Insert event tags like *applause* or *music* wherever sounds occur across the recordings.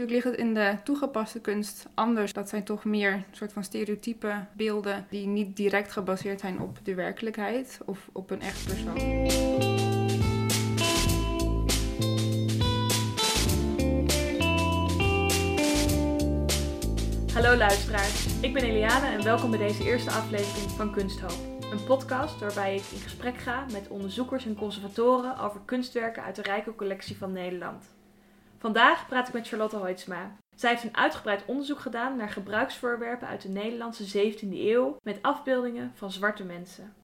natuurlijk ligt het in de toegepaste kunst anders. Dat zijn toch meer soort van stereotype beelden die niet direct gebaseerd zijn op de werkelijkheid of op een echt persoon. Hallo luisteraars, ik ben Eliane en welkom bij deze eerste aflevering van Kunsthoop. Een podcast waarbij ik in gesprek ga met onderzoekers en conservatoren over kunstwerken uit de rijke collectie van Nederland. Vandaag praat ik met Charlotte Hoitsma. Zij heeft een uitgebreid onderzoek gedaan naar gebruiksvoorwerpen uit de Nederlandse 17e eeuw met afbeeldingen van zwarte mensen.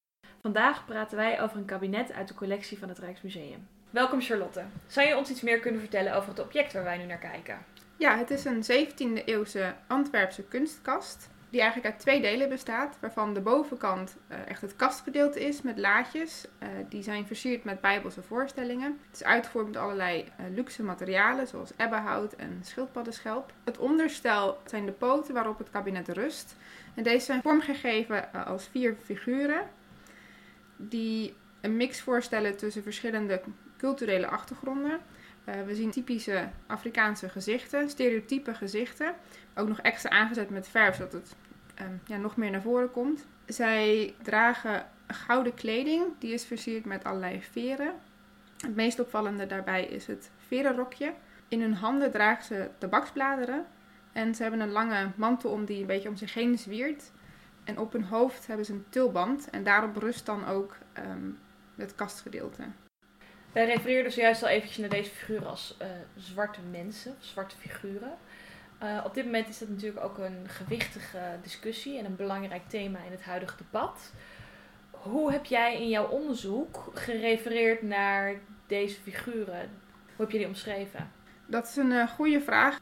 Vandaag praten wij over een kabinet uit de collectie van het Rijksmuseum. Welkom Charlotte. Zou je ons iets meer kunnen vertellen over het object waar wij nu naar kijken? Ja, het is een 17e eeuwse Antwerpse kunstkast. Die eigenlijk uit twee delen bestaat, waarvan de bovenkant uh, echt het kastgedeelte is met laadjes. Uh, die zijn versierd met bijbelse voorstellingen. Het is uitgevoerd met allerlei uh, luxe materialen, zoals ebbenhout en schildpaddenschelp. Het onderstel zijn de poten waarop het kabinet rust. En deze zijn vormgegeven als vier figuren, die een mix voorstellen tussen verschillende culturele achtergronden. We zien typische Afrikaanse gezichten, stereotype gezichten. Ook nog extra aangezet met verf, zodat het um, ja, nog meer naar voren komt. Zij dragen gouden kleding, die is versierd met allerlei veren. Het meest opvallende daarbij is het verenrokje. In hun handen dragen ze tabaksbladeren. En ze hebben een lange mantel om die een beetje om zich heen zwiert. En op hun hoofd hebben ze een tulband. En daarop rust dan ook um, het kastgedeelte. Wij refereerden zojuist al eventjes naar deze figuren als uh, zwarte mensen, zwarte figuren. Uh, op dit moment is dat natuurlijk ook een gewichtige discussie en een belangrijk thema in het huidige debat. Hoe heb jij in jouw onderzoek gerefereerd naar deze figuren? Hoe heb je die omschreven? Dat is een uh, goede vraag.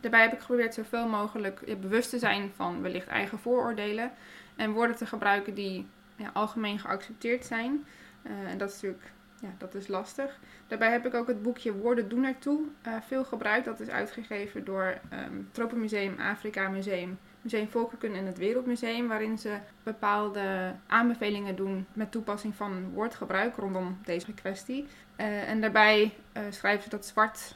Daarbij heb ik geprobeerd zoveel mogelijk ja, bewust te zijn van wellicht eigen vooroordelen en woorden te gebruiken die ja, algemeen geaccepteerd zijn. En dat is natuurlijk ja, dat is lastig. Daarbij heb ik ook het boekje Woorden doen ertoe uh, veel gebruikt. Dat is uitgegeven door um, Tropenmuseum, Afrika Museum, Museum Volkenkunde en het Wereldmuseum. Waarin ze bepaalde aanbevelingen doen met toepassing van woordgebruik rondom deze kwestie. Uh, en daarbij uh, schrijven ze dat zwart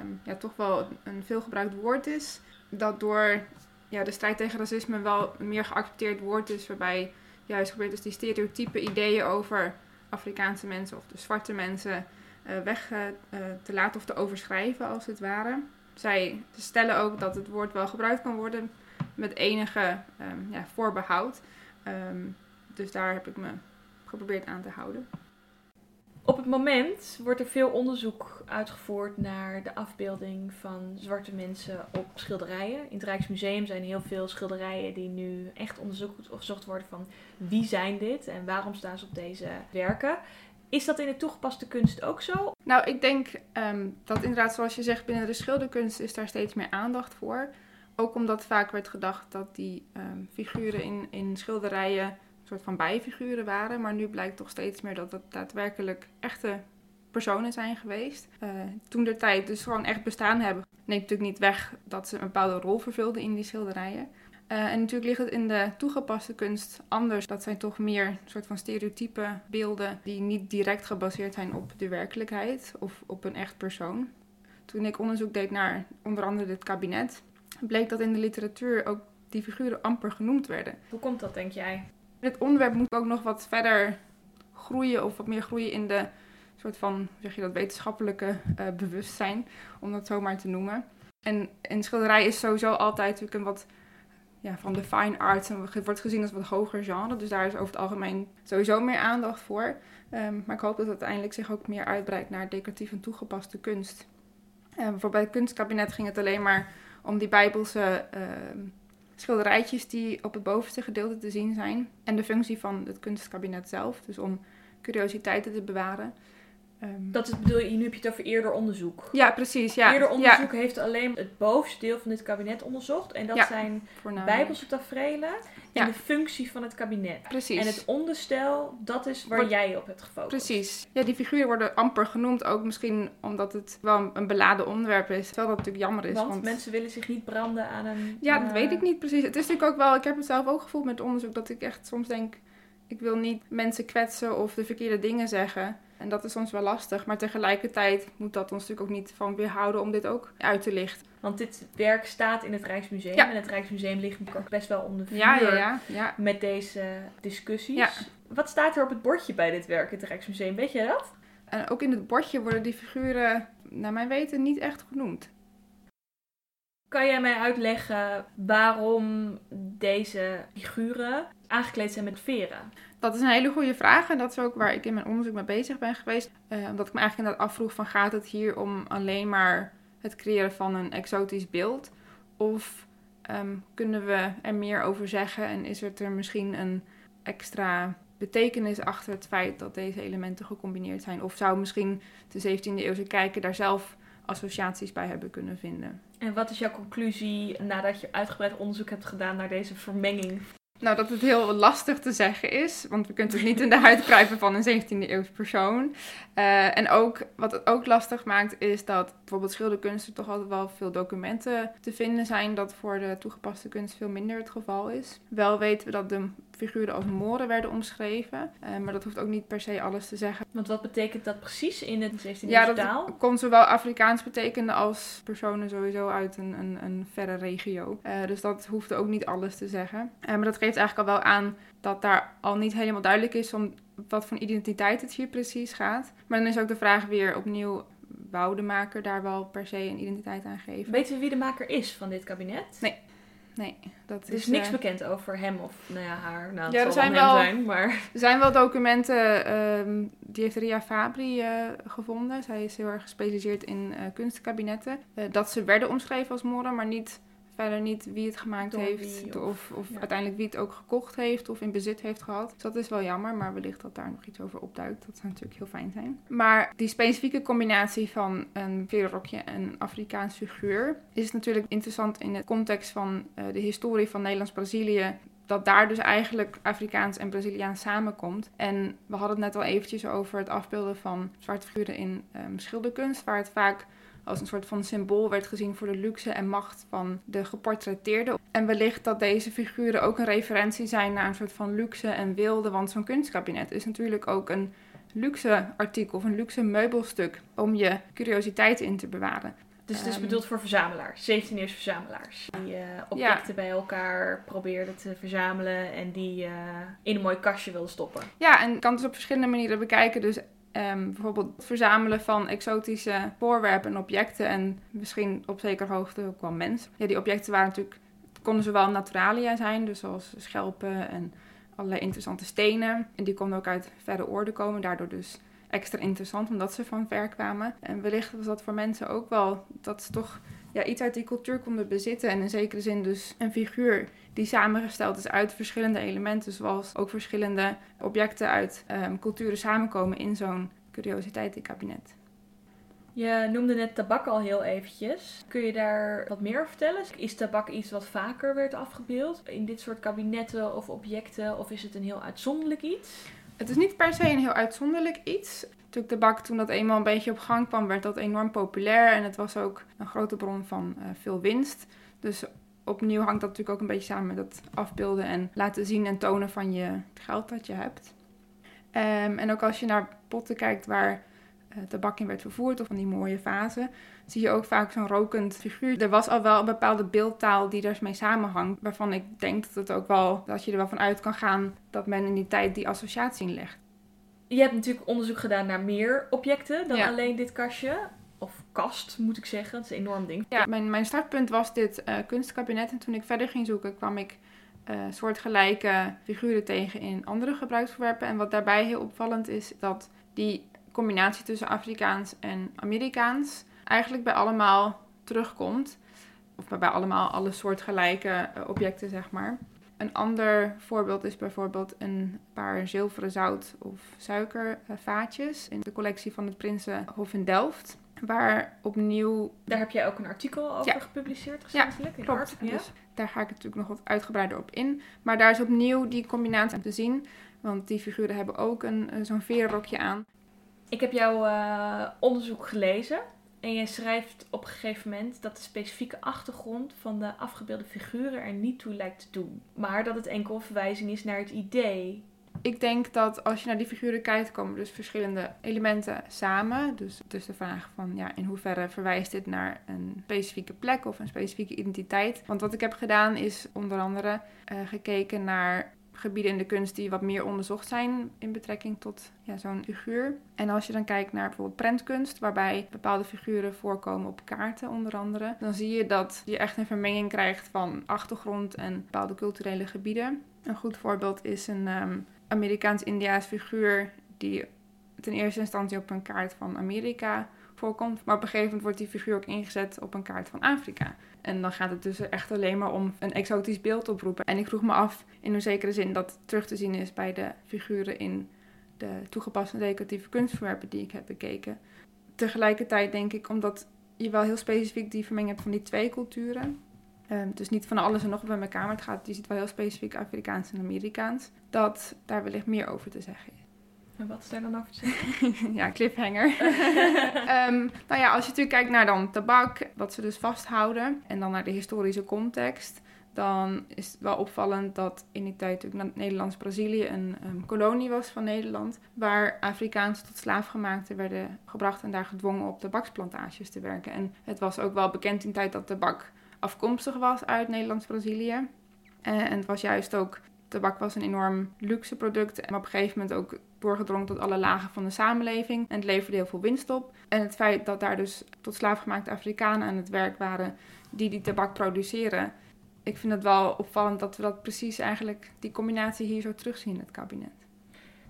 um, ja, toch wel een veelgebruikt woord is. Dat door ja, de strijd tegen racisme wel een meer geaccepteerd woord is. Waarbij juist gebeurt dus die stereotype ideeën over Afrikaanse mensen of de zwarte mensen uh, weg uh, te laten of te overschrijven als het ware. Zij stellen ook dat het woord wel gebruikt kan worden met enige um, ja, voorbehoud. Um, dus daar heb ik me geprobeerd aan te houden. Op het moment wordt er veel onderzoek uitgevoerd naar de afbeelding van zwarte mensen op schilderijen. In het Rijksmuseum zijn heel veel schilderijen die nu echt onderzocht worden van wie zijn dit en waarom staan ze op deze werken. Is dat in de toegepaste kunst ook zo? Nou, ik denk um, dat inderdaad, zoals je zegt, binnen de schilderkunst is daar steeds meer aandacht voor. Ook omdat vaak werd gedacht dat die um, figuren in, in schilderijen soort van bijfiguren waren. Maar nu blijkt toch steeds meer dat het daadwerkelijk echte personen zijn geweest. Uh, toen de tijd dus gewoon echt bestaan hebben. Neemt natuurlijk niet weg dat ze een bepaalde rol vervulden in die schilderijen. Uh, en natuurlijk ligt het in de toegepaste kunst anders. Dat zijn toch meer soort van stereotype beelden die niet direct gebaseerd zijn op de werkelijkheid of op een echt persoon. Toen ik onderzoek deed naar onder andere dit kabinet, bleek dat in de literatuur ook die figuren amper genoemd werden. Hoe komt dat, denk jij? Het onderwerp moet ook nog wat verder groeien of wat meer groeien in de soort van, zeg je dat, wetenschappelijke uh, bewustzijn, om dat zo maar te noemen. En, en schilderij is sowieso altijd natuurlijk een wat ja, van de fine arts en wordt gezien als wat hoger genre. Dus daar is over het algemeen sowieso meer aandacht voor. Um, maar ik hoop dat het uiteindelijk zich ook meer uitbreidt naar decoratief en toegepaste kunst. Uh, bijvoorbeeld bij het kunstkabinet ging het alleen maar om die bijbelse uh, schilderijtjes die op het bovenste gedeelte te zien zijn. En de functie van het kunstkabinet zelf, dus om curiositeiten te bewaren. Um, dat is, bedoel je, nu heb je het over eerder onderzoek. Ja, precies. Ja. Eerder onderzoek ja. heeft alleen het bovenste deel van dit kabinet onderzocht. En dat ja, zijn bijbelse tafereelen en de functie van het kabinet. Precies. En het onderstel, dat is waar jij op hebt gefocust. Precies. Ja, die figuren worden amper genoemd. Ook misschien omdat het wel een beladen onderwerp is. Terwijl dat natuurlijk jammer is. Want, want... mensen willen zich niet branden aan een... Ja, dat uh... weet ik niet precies. Het is natuurlijk ook wel... Ik heb het zelf ook gevoeld met onderzoek dat ik echt soms denk... Ik wil niet mensen kwetsen of de verkeerde dingen zeggen. En dat is soms wel lastig. Maar tegelijkertijd moet dat ons natuurlijk ook niet van weerhouden om dit ook uit te lichten. Want dit werk staat in het Rijksmuseum. Ja. En het Rijksmuseum ligt ook best wel onder vuur Ja, ja, ja. ja. met deze discussies. Wat staat er op het bordje bij dit werk in het Rijksmuseum? Weet je dat? En ook in het bordje worden die figuren, naar mijn weten, niet echt genoemd. Kan jij mij uitleggen waarom deze figuren aangekleed zijn met veren? Dat is een hele goede vraag en dat is ook waar ik in mijn onderzoek mee bezig ben geweest. Eh, omdat ik me eigenlijk inderdaad afvroeg van gaat het hier om alleen maar het creëren van een exotisch beeld? Of ehm, kunnen we er meer over zeggen en is het er misschien een extra betekenis achter het feit dat deze elementen gecombineerd zijn? Of zou misschien de 17e eeuwse kijker daar zelf associaties bij hebben kunnen vinden? En wat is jouw conclusie nadat je uitgebreid onderzoek hebt gedaan naar deze vermenging? Nou, dat het heel lastig te zeggen is, want we kunnen het niet in de huid kruipen van een 17e eeuws persoon. Eh, en ook, wat het ook lastig maakt, is dat bijvoorbeeld schilderkunst er toch altijd wel veel documenten te vinden zijn, dat voor de toegepaste kunst veel minder het geval is. Wel weten we dat de figuren als moren werden omschreven, eh, maar dat hoeft ook niet per se alles te zeggen. Want wat betekent dat precies in het 17e Ja, eeuwse dat taal? kon zowel Afrikaans betekenen als personen sowieso uit een, een, een verre regio. Eh, dus dat hoefde ook niet alles te zeggen. Eh, maar dat geeft eigenlijk al wel aan dat daar al niet helemaal duidelijk is om wat voor identiteit het hier precies gaat. Maar dan is ook de vraag weer opnieuw, wou de maker daar wel per se een identiteit aan geven? Weten we wie de maker is van dit kabinet? Nee. Nee, dat Er is is niks eh, bekend over hem of nou ja, haar. Nou, het Ja, er zijn wel- maar... Er zijn wel documenten, ehm, die heeft Ria Fabri eh, gevonden. Zij is heel erg gespecialiseerd in eh, kunstkabinetten. Dat ze werden omschreven als moren, maar niet, verder niet wie het gemaakt Door heeft. wie of of ja. uiteindelijk wie het ook gekocht heeft of in bezit heeft gehad. Dus dat is wel jammer, maar wellicht dat daar nog iets over opduikt. Dat zou natuurlijk heel fijn zijn. Maar die specifieke combinatie van een veerrokje en een Afrikaans figuur is natuurlijk interessant in de context van eh, de historie van Nederlands-Brazilië dat daar dus eigenlijk Afrikaans en Braziliaans samenkomt. En we hadden het net al eventjes over het afbeelden van zwarte figuren in ehm, schilderkunst, waar het vaak als een soort van symbool werd gezien voor de luxe en macht van de geportretteerde. En wellicht dat deze figuren ook een referentie zijn naar een soort van luxe en wilde, want zo'n kunstkabinet is natuurlijk ook een luxe artikel of een luxe meubelstuk om je curiositeit in te bewaren. Dus het is Ehm. bedoeld voor verzamelaars, 17e eeuwse verzamelaars. Die eh, objecten bij elkaar probeerden te verzamelen en die eh, in een mooi kastje wilden stoppen. Ja, en je kan het dus op verschillende manieren bekijken. Dus ehm, bijvoorbeeld het verzamelen van exotische voorwerpen en objecten. En misschien op zekere hoogte ook wel mensen. Ja, die objecten waren natuurlijk, konden zowel naturalia zijn, dus zoals schelpen en allerlei interessante stenen. En die konden ook uit verre oorden komen, daardoor dus extra interessant omdat ze van ver kwamen. En wellicht was dat voor mensen ook wel dat ze toch ja, iets uit die cultuur konden bezitten. En in zekere zin dus een figuur die samengesteld is uit verschillende elementen, zoals ook verschillende objecten uit ehm, culturen samenkomen in zo'n curiositeitenkabinet. Je noemde net tabak al heel eventjes. Kun je daar wat meer over vertellen? Is tabak iets wat vaker werd afgebeeld in dit soort kabinetten of objecten? Of is het een heel uitzonderlijk iets? Het is niet per se een heel uitzonderlijk iets. Natuurlijk, tabak, toen dat eenmaal een beetje op gang kwam, werd dat enorm populair. En het was ook een grote bron van eh, veel winst. Dus opnieuw hangt dat natuurlijk ook een beetje samen met het afbeelden en laten zien en tonen van je geld dat je hebt. Ehm, en ook als je naar potten kijkt waar eh, tabak in werd vervoerd, of van die mooie vazen, zie je ook vaak zo'n rokend figuur. Er was al wel een bepaalde beeldtaal die daarmee samenhangt, waarvan ik denk dat het ook wel, dat je er wel van uit kan gaan dat men in die tijd die associatie inlegt. Je hebt natuurlijk onderzoek gedaan naar meer objecten dan Ja. alleen dit kastje. Of kast, moet ik zeggen. Dat is een enorm ding. Ja, mijn, mijn startpunt was dit eh, kunstkabinet. En toen ik verder ging zoeken, kwam ik eh soortgelijke figuren tegen in andere gebruiksvoorwerpen. En wat daarbij heel opvallend is, dat die combinatie tussen Afrikaans en Amerikaans eigenlijk bij allemaal terugkomt. Of bij allemaal alle soortgelijke eh, objecten, zeg maar. Een ander voorbeeld is bijvoorbeeld een paar zilveren zout- of suikervaatjes in de collectie van het Prinsenhof in Delft. Waar opnieuw Daar heb jij ook een artikel over Ja. gepubliceerd Ja, recentelijk. in Klopt. Ja? Dus daar ga ik natuurlijk nog wat uitgebreider op in. Maar daar is opnieuw die combinatie te zien. Want die figuren hebben ook een, eh, zo'n veerrokje aan. Ik heb jouw eh, onderzoek gelezen. En jij schrijft op een gegeven moment dat de specifieke achtergrond van de afgebeelde figuren er niet toe lijkt te doen. Maar dat het enkel een verwijzing is naar het idee Ik denk dat als je naar die figuren kijkt, komen dus verschillende elementen samen. Dus, dus de vraag van ja, in hoeverre verwijst dit naar een specifieke plek of een specifieke identiteit. Want wat ik heb gedaan is onder andere uh, gekeken naar gebieden in de kunst die wat meer onderzocht zijn in betrekking tot ja, zo'n figuur. En als je dan kijkt naar bijvoorbeeld prentkunst, waarbij bepaalde figuren voorkomen op kaarten onder andere, dan zie je dat je echt een vermenging krijgt van achtergrond en bepaalde culturele gebieden. Een goed voorbeeld is een um, Amerikaans-Indiaas figuur die ten eerste instantie op een kaart van Amerika voorkomt. Maar op een gegeven moment wordt die figuur ook ingezet op een kaart van Afrika. En dan gaat het dus echt alleen maar om een exotisch beeld oproepen. En ik vroeg me af in een zekere zin dat terug te zien is bij de figuren in de toegepaste decoratieve kunstverwerpen die ik heb bekeken. Tegelijkertijd denk ik, omdat je wel heel specifiek die vermenging hebt van die twee culturen. Um, dus niet van alles en nog bij elkaar, maar het gaat, je ziet wel heel specifiek Afrikaans en Amerikaans. Dat daar wellicht meer over te zeggen is. En wat is daar dan over zeggen? *laughs* ja, cliffhanger. um, *laughs* nou ja, als je natuurlijk kijkt naar dan tabak, wat ze dus vasthouden, en dan naar de historische context, dan is het wel opvallend dat in die tijd natuurlijk Nederlands-Brazilië een um, kolonie was van Nederland, waar Afrikaanse tot slaafgemaakten werden gebracht en daar gedwongen op tabaksplantages te werken. En het was ook wel bekend in die tijd dat tabak afkomstig was uit Nederlands-Brazilië. En het was juist ook tabak was een enorm luxe product. En op een gegeven moment ook doorgedrongen tot alle lagen van de samenleving. En het leverde heel veel winst op. En het feit dat daar dus tot slaafgemaakte Afrikanen aan het werk waren die die tabak produceren. Ik vind het wel opvallend dat we dat precies eigenlijk, die combinatie hier zo terugzien in het kabinet.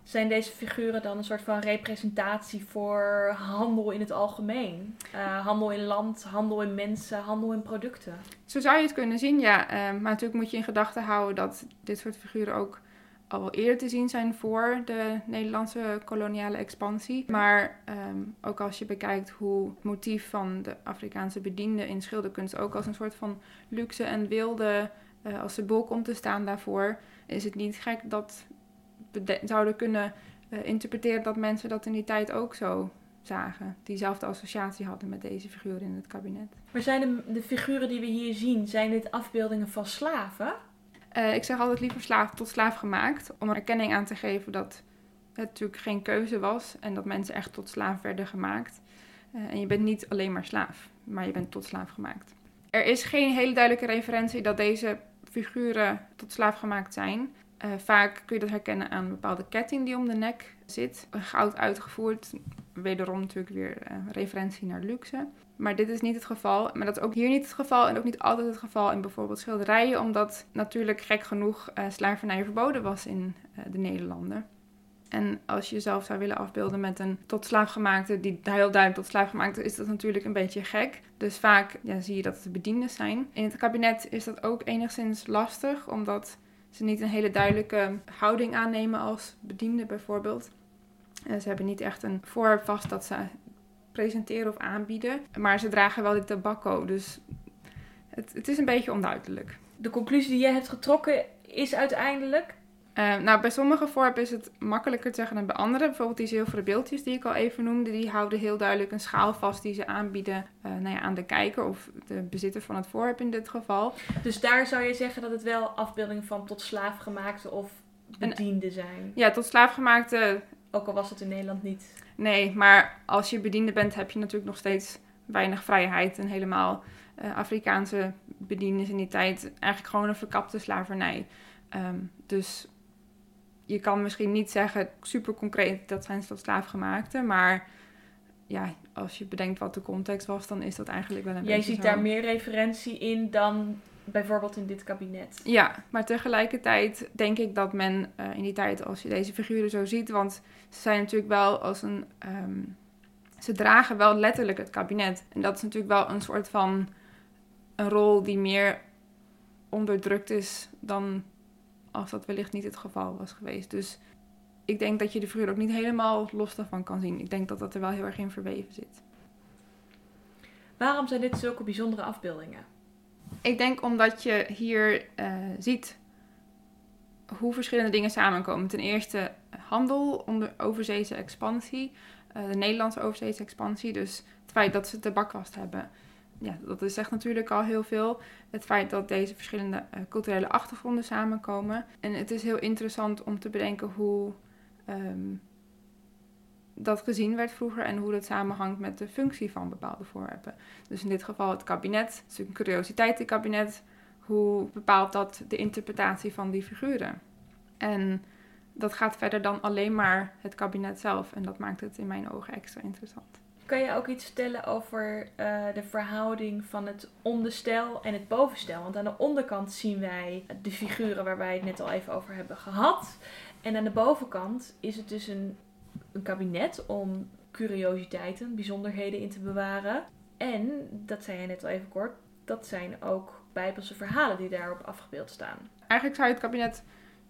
Zijn deze figuren dan een soort van representatie voor handel in het algemeen? Uh, handel in land, handel in mensen, handel in producten? Zo zou je het kunnen zien, ja. Uh, maar natuurlijk moet je in gedachten houden dat dit soort figuren ook al wel eerder te zien zijn voor de Nederlandse koloniale expansie. Maar um, ook als je bekijkt hoe het motief van de Afrikaanse bedienden in schilderkunst ook als een soort van luxe en wilde, uh, als symbool komt te staan daarvoor, is het niet gek dat we zouden kunnen uh, interpreteren dat mensen dat in die tijd ook zo zagen. Diezelfde associatie hadden met deze figuren in het kabinet. Maar zijn de, de figuren die we hier zien, zijn dit afbeeldingen van slaven? Uh, ik zeg altijd liever slaaf tot slaaf gemaakt. Om er erkenning aan te geven dat het natuurlijk geen keuze was. En dat mensen echt tot slaaf werden gemaakt. Uh, en je bent niet alleen maar slaaf, maar je bent tot slaaf gemaakt. Er is geen hele duidelijke referentie dat deze figuren tot slaaf gemaakt zijn. Uh, vaak kun je dat herkennen aan een bepaalde ketting die om de nek zit. Goud uitgevoerd. Wederom natuurlijk weer referentie naar luxe. Maar dit is niet het geval. Maar dat is ook hier niet het geval. En ook niet altijd het geval in bijvoorbeeld schilderijen. Omdat natuurlijk gek genoeg uh, slavernij verboden was in de Nederlanden. En als je jezelf zou willen afbeelden met een tot slaafgemaakte, die heel duidelijk tot slaafgemaakte is, dat natuurlijk een beetje gek. Dus vaak ja, zie je dat het bedienden zijn. In het kabinet is dat ook enigszins lastig, omdat ze niet een hele duidelijke houding aannemen als bediende bijvoorbeeld. En ze hebben niet echt een voorwerp vast dat ze presenteren of aanbieden. Maar ze dragen wel dit tabakko, dus het, het is een beetje onduidelijk. De conclusie die jij hebt getrokken is uiteindelijk uh, nou, bij sommige voorwerpen is het makkelijker te zeggen dan bij andere. Bijvoorbeeld die zilveren beeldjes die ik al even noemde, die houden heel duidelijk een schaal vast die ze aanbieden uh, nou ja, aan de kijker of de bezitter van het voorwerp in dit geval. Dus daar zou je zeggen dat het wel afbeeldingen van tot slaafgemaakte of bediende zijn? Ja, tot slaafgemaakte. Ook al was het in Nederland niet. Nee, maar als je bediende bent heb je natuurlijk nog steeds weinig vrijheid en helemaal uh, Afrikaanse bediendes in die tijd eigenlijk gewoon een verkapte slavernij. Um, dus je kan misschien niet zeggen super concreet dat zijn tot slaafgemaakte, maar ja, als je bedenkt wat de context was, dan is dat eigenlijk wel een Jij beetje ziet zo. daar meer referentie in dan bijvoorbeeld in dit kabinet. Ja, maar tegelijkertijd denk ik dat men uh, in die tijd, als je deze figuren zo ziet, want ze zijn natuurlijk wel als een. Um, ze dragen wel letterlijk het kabinet. En dat is natuurlijk wel een soort van een rol die meer onderdrukt is dan als dat wellicht niet het geval was geweest. Dus ik denk dat je de figuur ook niet helemaal los daarvan kan zien. Ik denk dat dat er wel heel erg in verweven zit. Waarom zijn dit zulke bijzondere afbeeldingen? Ik denk omdat je hier uh, ziet hoe verschillende dingen samenkomen. Ten eerste handel, onder overzeese expansie, uh, de Nederlandse overzeese expansie. Dus het feit dat ze tabakwast hebben. ja, dat is echt natuurlijk al heel veel. Het feit dat deze verschillende uh, culturele achtergronden samenkomen. En het is heel interessant om te bedenken hoe um, dat gezien werd vroeger en hoe dat samenhangt met de functie van bepaalde voorwerpen. Dus in dit geval het kabinet, het is een curiositeitenkabinet. Hoe bepaalt dat de interpretatie van die figuren? En dat gaat verder dan alleen maar het kabinet zelf. En dat maakt het in mijn ogen extra interessant. Kan je ook iets vertellen over uh, de verhouding van het onderstel en het bovenstel? Want aan de onderkant zien wij de figuren waar wij het net al even over hebben gehad. En aan de bovenkant is het dus een, een kabinet om curiositeiten, bijzonderheden in te bewaren. En, dat zei je net al even kort, dat zijn ook bijbelse verhalen die daarop afgebeeld staan. Eigenlijk zou je het kabinet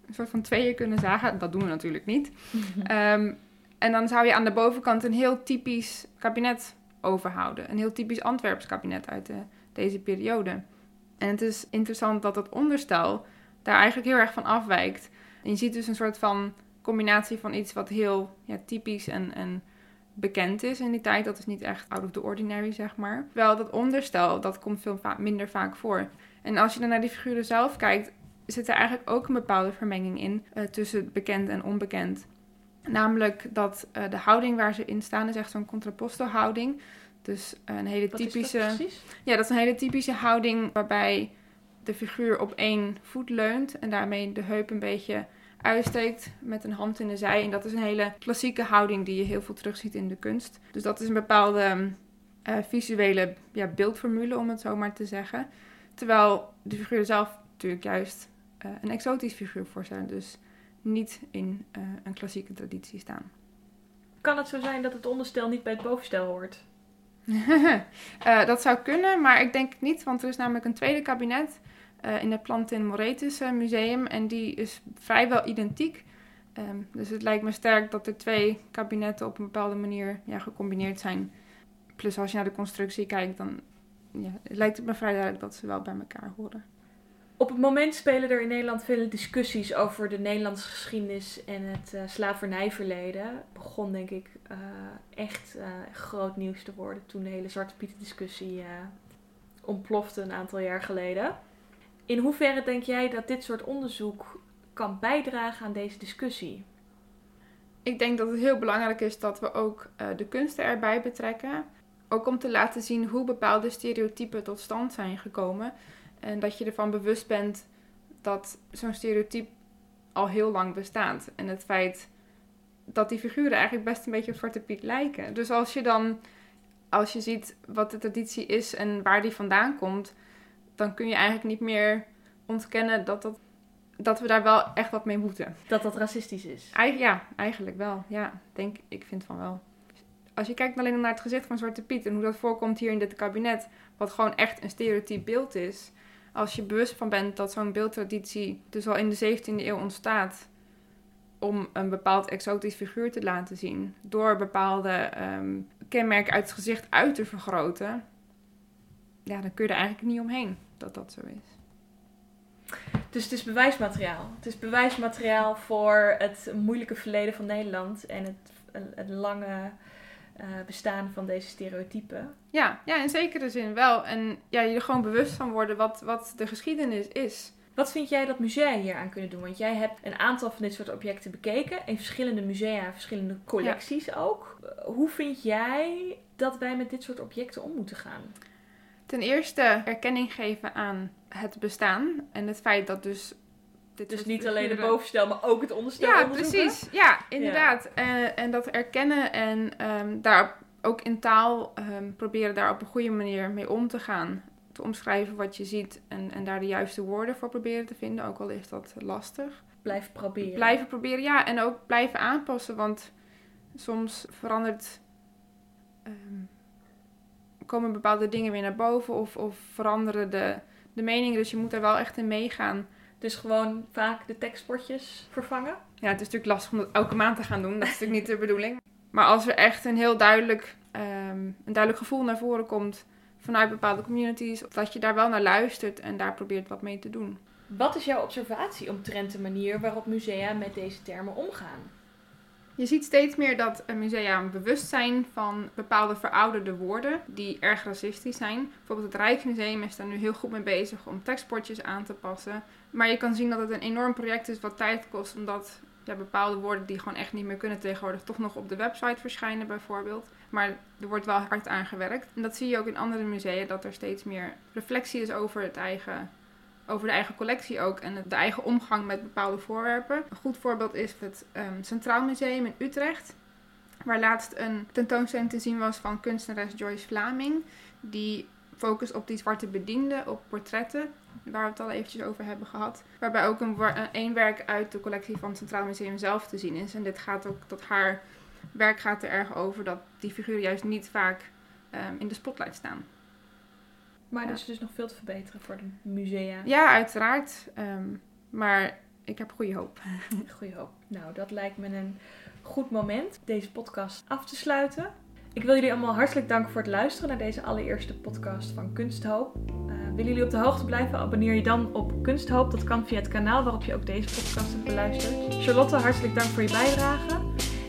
een soort van tweeën kunnen zagen. Dat doen we natuurlijk niet. um, *laughs* en dan zou je aan de bovenkant een heel typisch kabinet overhouden. Een heel typisch Antwerps kabinet uit de, deze periode. En het is interessant dat het onderstel daar eigenlijk heel erg van afwijkt. En je ziet dus een soort van combinatie van iets wat heel ja, typisch en, en bekend is in die tijd. Dat is niet echt out of the ordinary, zeg maar. Wel dat onderstel, dat komt veel minder vaak voor. En als je dan naar die figuren zelf kijkt, zit er eigenlijk ook een bepaalde vermenging in uh, tussen bekend en onbekend. Namelijk dat uh, de houding waar ze in staan is echt zo'n contrapposto houding. Dus een hele Wat typische. Is dat precies? Ja, dat is een hele typische houding waarbij de figuur op één voet leunt en daarmee de heup een beetje uitsteekt met een hand in de zij. En dat is een hele klassieke houding die je heel veel terugziet in de kunst. Dus dat is een bepaalde uh, visuele ja, beeldformule, om het zo maar te zeggen. Terwijl de figuur zelf natuurlijk juist uh, een exotisch figuur voorstellen. Dus niet in uh, een klassieke traditie staan. Kan het zo zijn dat het onderstel niet bij het bovenstel hoort? uh, *laughs* dat zou kunnen, maar ik denk niet, want er is namelijk een tweede kabinet uh, in het Plantin Moretus Museum en die is vrijwel identiek. Um, dus het lijkt me sterk dat er twee kabinetten op een bepaalde manier ja, gecombineerd zijn. Plus als je naar de constructie kijkt, dan ja, lijkt het me vrij duidelijk dat ze wel bij elkaar horen. Op het moment spelen er in Nederland vele discussies over de Nederlandse geschiedenis en het uh, slavernijverleden. Begon denk ik echt groot nieuws te worden toen de hele Zwarte Pieten discussie ontplofte een aantal jaar geleden. In hoeverre denk jij dat dit soort onderzoek kan bijdragen aan deze discussie? Ik denk dat het heel belangrijk is dat we ook de kunsten erbij betrekken. Ook om te laten zien hoe bepaalde stereotypen tot stand zijn gekomen. En dat je ervan bewust bent dat zo'n stereotype al heel lang bestaat. En het feit dat die figuren eigenlijk best een beetje op Zwarte Piet lijken. Dus als je dan, als je ziet wat de traditie is en waar die vandaan komt, dan kun je eigenlijk niet meer ontkennen dat, dat, dat we daar wel echt wat mee moeten. Dat dat racistisch is? Eigen, ja, eigenlijk wel. Ja, denk, ik vind van wel. Als je kijkt alleen naar het gezicht van Zwarte Piet en hoe dat voorkomt hier in dit kabinet, wat gewoon echt een stereotyp beeld is, als je bewust van bent dat zo'n beeldtraditie dus al in de 17e eeuw ontstaat om een bepaald exotisch figuur te laten zien, door bepaalde um, kenmerken uit het gezicht uit te vergroten, ja, dan kun je er eigenlijk niet omheen dat dat zo is. Dus het is bewijsmateriaal. Het is bewijsmateriaal voor het moeilijke verleden van Nederland en het, het lange uh, bestaan van deze stereotypen. Ja, ja, in zekere zin wel. En ja, je er gewoon bewust van worden wat, wat de geschiedenis is. Wat vind jij dat musea hier aan kunnen doen? Want jij hebt een aantal van dit soort objecten bekeken. In verschillende musea, verschillende collecties ja. ook. Hoe vind jij dat wij met dit soort objecten om moeten gaan? Ten eerste erkenning geven aan het bestaan. En het feit dat dus dit dus niet alleen de bovenstel, maar ook het onderstel Ja, precies. Ja, inderdaad. Ja. En, en dat erkennen en um, daar ook in taal um, proberen daar op een goede manier mee om te gaan. Te omschrijven wat je ziet en, en daar de juiste woorden voor proberen te vinden, ook al is dat lastig. Blijven proberen. Blijven proberen, ja. En ook blijven aanpassen, want soms verandert... Um, komen bepaalde dingen weer naar boven of, of veranderen de, de meningen. Dus je moet er wel echt in meegaan. Dus gewoon vaak de tekstbordjes vervangen. Ja, het is natuurlijk lastig om dat elke maand te gaan doen. Dat is natuurlijk niet de bedoeling. Maar als er echt een heel duidelijk, um, een duidelijk gevoel naar voren komt vanuit bepaalde communities, dat je daar wel naar luistert en daar probeert wat mee te doen. Wat is jouw observatie omtrent de manier waarop musea met deze termen omgaan? Je ziet steeds meer dat musea bewust zijn van bepaalde verouderde woorden die erg racistisch zijn. Bijvoorbeeld het Rijksmuseum is daar nu heel goed mee bezig om tekstbordjes aan te passen. Maar je kan zien dat het een enorm project is wat tijd kost, omdat ja, bepaalde woorden die gewoon echt niet meer kunnen tegenwoordig toch nog op de website verschijnen bijvoorbeeld. Maar er wordt wel hard aan gewerkt. En dat zie je ook in andere musea, dat er steeds meer reflectie is over het eigen over de eigen collectie ook en de eigen omgang met bepaalde voorwerpen. Een goed voorbeeld is het um, Centraal Museum in Utrecht, waar laatst een tentoonstelling te zien was van kunstenares Joyce Vlaming, die focust op die zwarte bedienden, op portretten, waar we het al eventjes over hebben gehad. Waarbij ook een, een werk uit de collectie van het Centraal Museum zelf te zien is. En dit gaat ook, dat haar werk gaat er erg over dat die figuren juist niet vaak um, in de spotlight staan. Maar er is dus nog veel te verbeteren voor de musea. Ja, uiteraard. Ehm, maar ik heb goede hoop. *laughs* goede hoop. Nou, dat lijkt me een goed moment deze podcast af te sluiten. Ik wil jullie allemaal hartelijk danken voor het luisteren naar deze allereerste podcast van Kunsthoop. Uh, willen jullie op de hoogte blijven? Abonneer je dan op Kunsthoop. Dat kan via het kanaal waarop je ook deze podcast hebt beluisterd. Charlotte, hartelijk dank voor je bijdrage.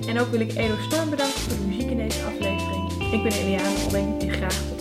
En ook wil ik Edo Storm bedanken voor de muziek in deze aflevering. Ik ben Eliane Olling en graag